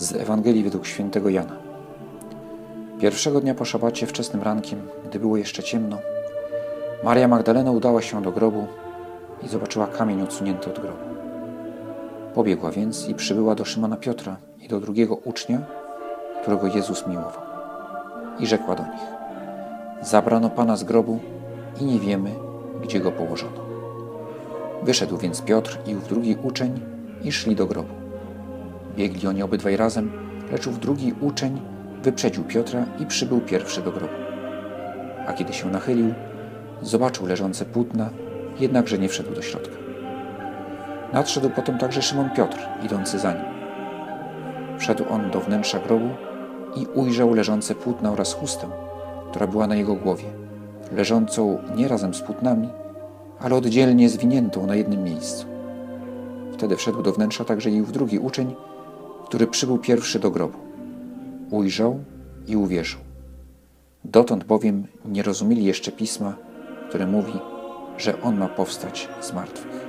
z Ewangelii według świętego Jana. Pierwszego dnia po szabacie, wczesnym rankiem, gdy było jeszcze ciemno, Maria Magdalena udała się do grobu i zobaczyła kamień odsunięty od grobu. Pobiegła więc i przybyła do Szymona Piotra i do drugiego ucznia, którego Jezus miłował. I rzekła do nich: Zabrano Pana z grobu i nie wiemy, gdzie go położono. Wyszedł więc Piotr i ów drugi uczeń i szli do grobu. Biegli oni obydwaj razem, lecz ów drugi uczeń wyprzedził Piotra i przybył pierwszy do grobu. A kiedy się nachylił, zobaczył leżące płótna, jednakże nie wszedł do środka. Nadszedł potem także Szymon Piotr, idący za nim. Wszedł on do wnętrza grobu i ujrzał leżące płótna oraz chustę, która była na jego głowie, leżącą nie razem z płótnami, ale oddzielnie zwiniętą na jednym miejscu. Wtedy wszedł do wnętrza także i w drugi uczeń, który przybył pierwszy do grobu. Ujrzał i uwierzył. Dotąd bowiem nie rozumieli jeszcze pisma, które mówi, że on ma powstać z martwych.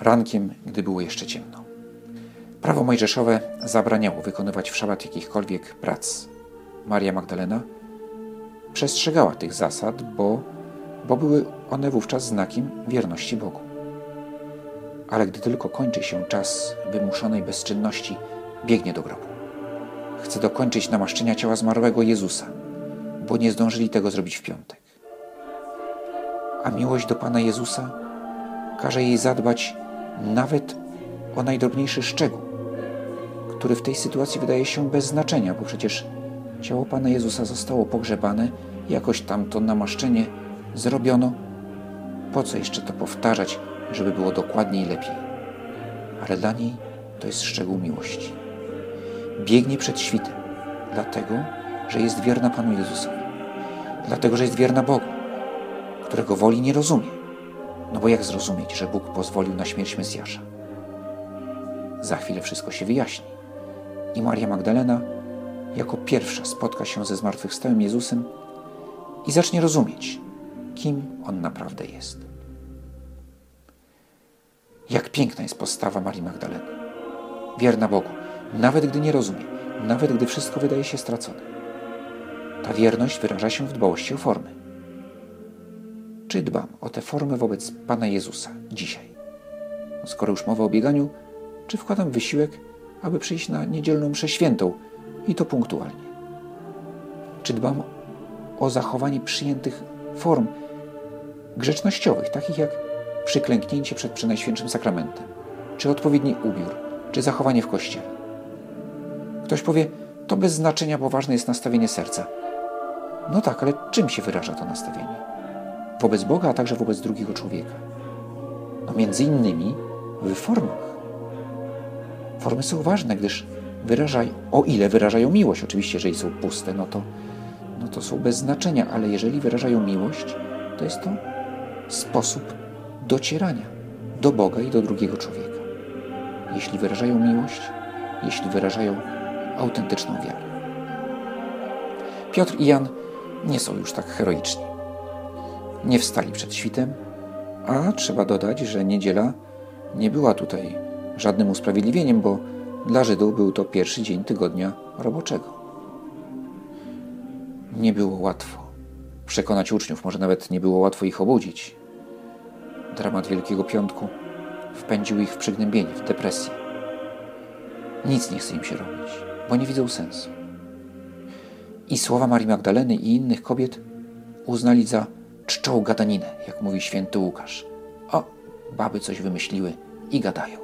Rankiem, gdy było jeszcze ciemno. Prawo mojżeszowe zabraniało wykonywać w szabat jakichkolwiek prac. Maria Magdalena przestrzegała tych zasad, bo, bo były one wówczas znakiem wierności Bogu. Ale gdy tylko kończy się czas wymuszonej bezczynności, biegnie do grobu. Chce dokończyć namaszczenia ciała zmarłego Jezusa, bo nie zdążyli tego zrobić w piątek. A miłość do Pana Jezusa każe jej zadbać nawet o najdrobniejszy szczegół, który w tej sytuacji wydaje się bez znaczenia, bo przecież ciało Pana Jezusa zostało pogrzebane, jakoś tam to namaszczenie zrobiono. Po co jeszcze to powtarzać, żeby było dokładniej i lepiej? Ale dla niej to jest szczegół miłości. Biegnie przed świtem, dlatego, że jest wierna Panu Jezusowi, dlatego, że jest wierna Bogu, którego woli nie rozumie. No bo jak zrozumieć, że Bóg pozwolił na śmierć Mesjasza? Za chwilę wszystko się wyjaśni. I Maria Magdalena jako pierwsza spotka się ze zmartwychwstałym Jezusem i zacznie rozumieć, kim On naprawdę jest. Jak piękna jest postawa Marii Magdaleny. Wierna Bogu, nawet gdy nie rozumie, nawet gdy wszystko wydaje się stracone. Ta wierność wyraża się w dbałości o formy. Czy dbam o tę formę wobec Pana Jezusa dzisiaj? Skoro już mowa o bieganiu, czy wkładam wysiłek, aby przyjść na niedzielną mszę świętą i to punktualnie? Czy dbam o zachowanie przyjętych form grzecznościowych, takich jak przyklęknięcie przed Przenajświętszym Sakramentem, czy odpowiedni ubiór, czy zachowanie w kościele? Ktoś powie, to bez znaczenia, bo ważne jest nastawienie serca. No tak, ale czym się wyraża to nastawienie? Wobec Boga, a także wobec drugiego człowieka. No między innymi w formach. Formy są ważne, gdyż wyrażają, o ile wyrażają miłość, oczywiście, jeżeli są puste, no to, no to są bez znaczenia, ale jeżeli wyrażają miłość, to jest to sposób docierania do Boga i do drugiego człowieka. Jeśli wyrażają miłość, jeśli wyrażają autentyczną wiarę. Piotr i Jan nie są już tak heroiczni. Nie wstali przed świtem, a trzeba dodać, że niedziela nie była tutaj żadnym usprawiedliwieniem, bo dla Żydów był to pierwszy dzień tygodnia roboczego. Nie było łatwo przekonać uczniów, może nawet nie było łatwo ich obudzić. Dramat Wielkiego Piątku wpędził ich w przygnębienie, w depresję. Nic nie chce im się robić, bo nie widzą sensu. I słowa Marii Magdaleny i innych kobiet uznali za czczą gadaninę, jak mówi święty Łukasz. O, baby coś wymyśliły i gadają.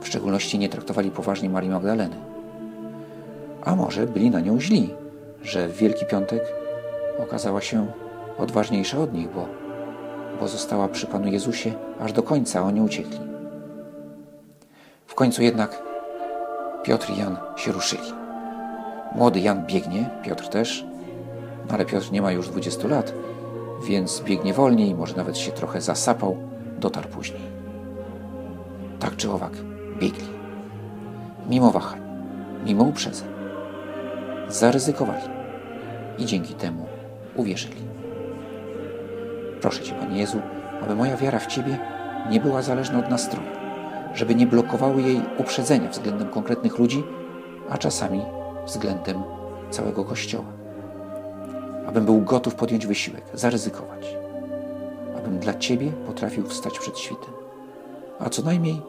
W szczególności nie traktowali poważnie Marii Magdaleny. A może byli na nią źli, że w Wielki Piątek okazała się odważniejsza od nich, bo, bo została przy Panu Jezusie aż do końca, oni uciekli. W końcu jednak Piotr i Jan się ruszyli. Młody Jan biegnie, Piotr też, no ale Piotr nie ma już 20 lat, więc biegnie wolniej, może nawet się trochę zasapał, dotarł później. Tak czy owak, biegli. Mimo wahań, mimo uprzedzeń. Zaryzykowali i dzięki temu uwierzyli. Proszę Cię, Panie Jezu, aby moja wiara w Ciebie nie była zależna od nastroju, żeby nie blokowały jej uprzedzenia względem konkretnych ludzi, a czasami względem całego Kościoła. Abym był gotów podjąć wysiłek, zaryzykować. Abym dla Ciebie potrafił wstać przed świtem, a co najmniej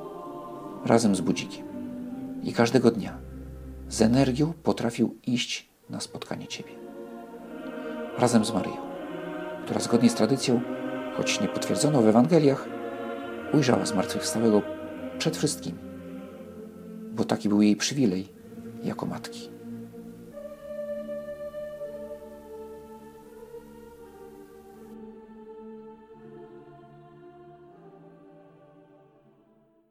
razem z budzikiem. I każdego dnia z energią potrafił iść na spotkanie Ciebie. Razem z Maryją, która zgodnie z tradycją, choć nie potwierdzono w Ewangeliach, ujrzała zmartwychwstałego przed wszystkimi, bo taki był jej przywilej jako matki.